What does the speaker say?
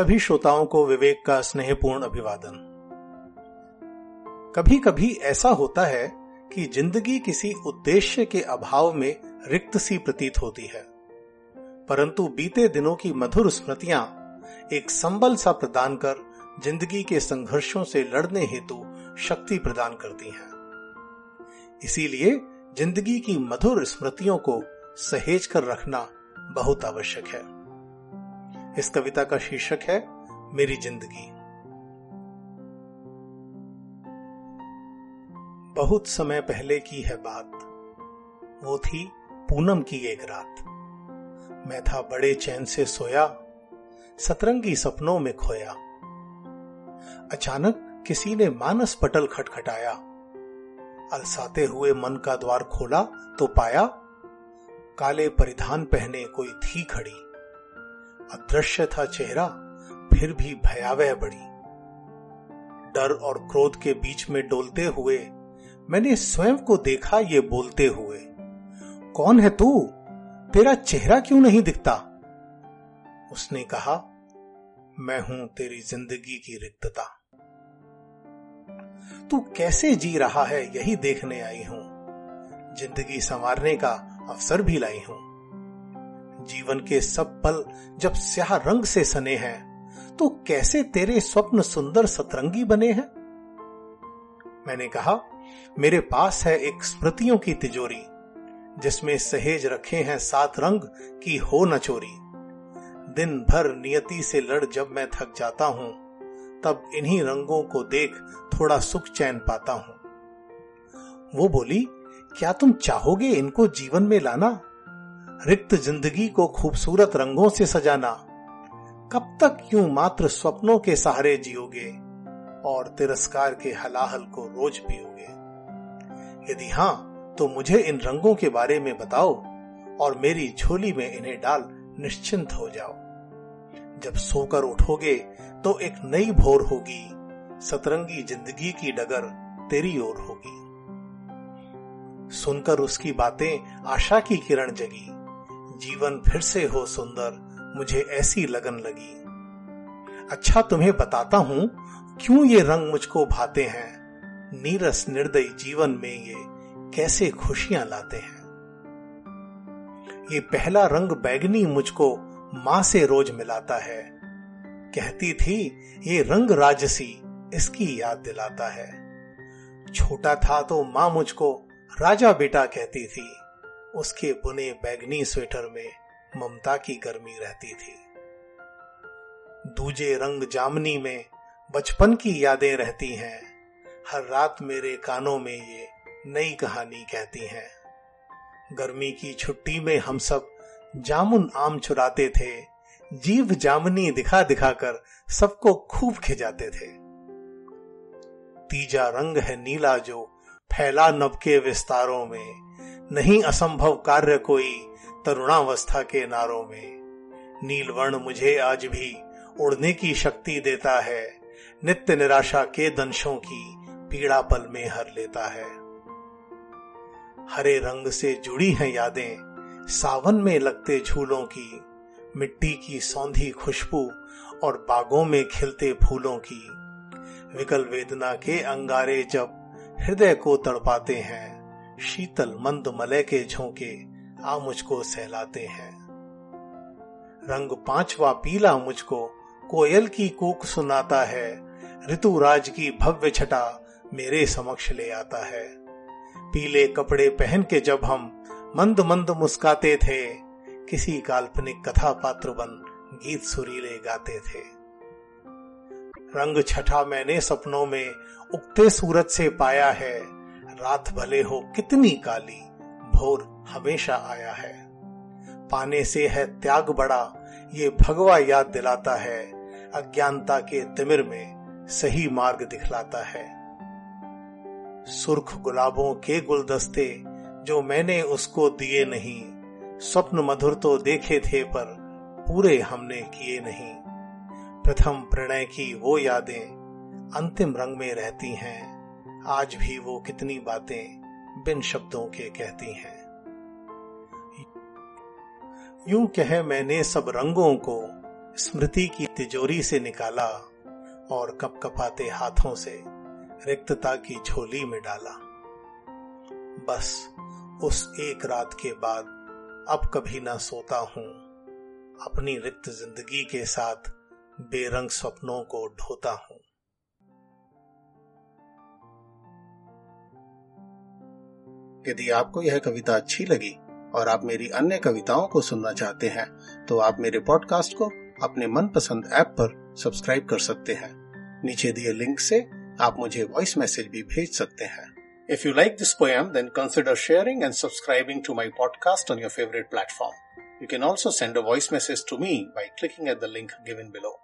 सभी श्रोताओं को विवेक का स्नेहपूर्ण अभिवादन। कभी कभी ऐसा होता है कि ज़िंदगी किसी उद्देश्य के अभाव में रिक्त सी प्रतीत होती है। परंतु बीते दिनों की मधुर स्मृतियाँ एक संबल सा प्रदान कर ज़िंदगी के संघर्षों से लड़ने हेतु शक्ति प्रदान करती हैं। इसीलिए ज़िंदगी की मधुर स्मृतियों को सहेज कर रखना बहुत आवश्यक है। इस कविता का शीर्षक है, मेरी ज़िंदगी। बहुत समय पहले की है बात। वो थी पूनम की एक रात। मैं था बड़े चैन से सोया, सतरंगी सपनों में खोया। अचानक किसी ने मानस पटल खटखटाया। अलसाते हुए मन का द्वार खोला तो पाया, काले परिधान पहने कोई थी खड़ी। अदृश्य था चेहरा, फिर भी भयावह बड़ी डर और क्रोध के बीच में डोलते हुए, मैंने स्वयं को देखा ये बोलते हुए, कौन है तू? तेरा चेहरा क्यों नहीं दिखता? उसने कहा, मैं हूँ तेरी ज़िंदगी की रिक्तता। तू कैसे जी रहा है यही देखने आई हूँ। ज़िंदगी संवारने का अवसर भी लाई हूँ। जीवन के सब पल जब स्याह रंग से सने हैं तो कैसे तेरे स्वप्न सुंदर सतरंगी बने हैं? मैंने कहा, मेरे पास है एक स्मृतियों की तिजोरी, जिसमें सहेज रखे हैं सात रंग की हो न चोरी। दिन भर नियति से लड़ जब मैं थक जाता हूँ, तब इन्हीं रंगों को देख थोड़ा सुख चैन पाता हूँ। वो बोली, क्या तुम चाहोगे इनको जीवन में लाना? रिक्त ज़िंदगी को खूबसूरत रंगों से सजाना। कब तक यूँ मात्र स्वप्नों के सहारे जियोगे और तिरस्कार के हलाहल को रोज पियोगे? यदि हाँ तो मुझे इन रंगों के बारे में बताओ और मेरी झोली में इन्हें डाल निश्चिंत हो जाओ। जब सोकर उठोगे तो एक नई भोर होगी। सतरंगी ज़िंदगी की डगर तेरी ओर होगी। सुनकर उसकी बातें आशा की किरण जगी। जीवन फिर से हो सुंदर, मुझे ऐसी लगन लगी। अच्छा तुम्हें बताता हूँ, क्यों ये रंग मुझको भाते हैं? नीरस निर्दयी जीवन में ये कैसे खुशियाँ लाते हैं? ये पहला रंग बैगनी मुझको माँ से रोज मिलाता है। कहती थी, ये रंग राजसी इसकी याद दिलाता है। छोटा था तो माँ मुझको राजा बेटा कहती थी। उसके बुने बैगनी स्वेटर में ममता की गर्मी रहती थी। दूजे रंग जामनी में बचपन की यादें रहती हैं। हर रात मेरे कानों में ये नई कहानी कहती हैं। गर्मी की छुट्टी में हम सब जामुन आम चुराते थे। जीव जामनी दिखा दिखाकर सबको खूब खिजाते थे। तीजा रंग है नीला जो फैला नब के विस्तारों में। नहीं असंभव कार्य कोई तरुणावस्था के नारों में। नीलवर्ण मुझे आज भी उड़ने की शक्ति देता है, नित्य निराशा के दंशों की पीड़ा पल में हर लेता है। हरे रंग से जुड़ी हैं यादें, सावन में लगते झूलों की, मिट्टी की सौंधी खुशबू और बागों में खिलते फूलों की। विकल वेदना के अंगारे जब हृदय को तड़पाते हैं शीतल मंद मलय के झोंके आ मुझको सहलाते हैं। रंग पांचवा पीला मुझको कोयल की कूक सुनाता है। ऋतुराज की भव्य छटा मेरे समक्ष ले आता है। पीले कपड़े पहन के जब हम मंद मंद मुस्काते थे, किसी काल्पनिक कथा पात्र बन गीत सुरीले गाते थे। रंग छठा मैंने सपनों में उगते सूरज से पाया है। रात भले हो कितनी काली, भोर हमेशा आया है। पाने से है त्याग बड़ा, ये भगवा याद दिलाता है, अज्ञानता के तिमिर में सही मार्ग दिखलाता है। सुर्ख गुलाबों के गुलदस्ते, जो मैंने उसको दिए नहीं, स्वप्न मधुर तो देखे थे पर पूरे हमने किए नहीं। प्रथम प्रणय की वो यादें अंतिम रंग में रहती हैं। आज भी वो कितनी बातें बिन शब्दों के कहती हैं। यूँ कहे मैंने सब रंगों को स्मृति की तिजोरी से निकाला और कपकपाते हाथों से रिक्तता की झोली में डाला। बस उस एक रात के बाद अब कभी ना सोता हूँ। अपनी रिक्त ज़िंदगी के साथ बेरंग सपनों को ढोता हूँ। यदि आपको यह कविता अच्छी लगी और आप मेरी अन्य कविताओं को सुनना चाहते हैं तो आप मेरे पॉडकास्ट को अपने मनपसंद ऐप पर सब्सक्राइब कर सकते हैं। नीचे दिए लिंक से आप मुझे वॉइस मैसेज भी भेज सकते हैं। If you like this poem then consider sharing and subscribing to my podcast on your favourite platform you can also send a voice message to me by clicking at the link given below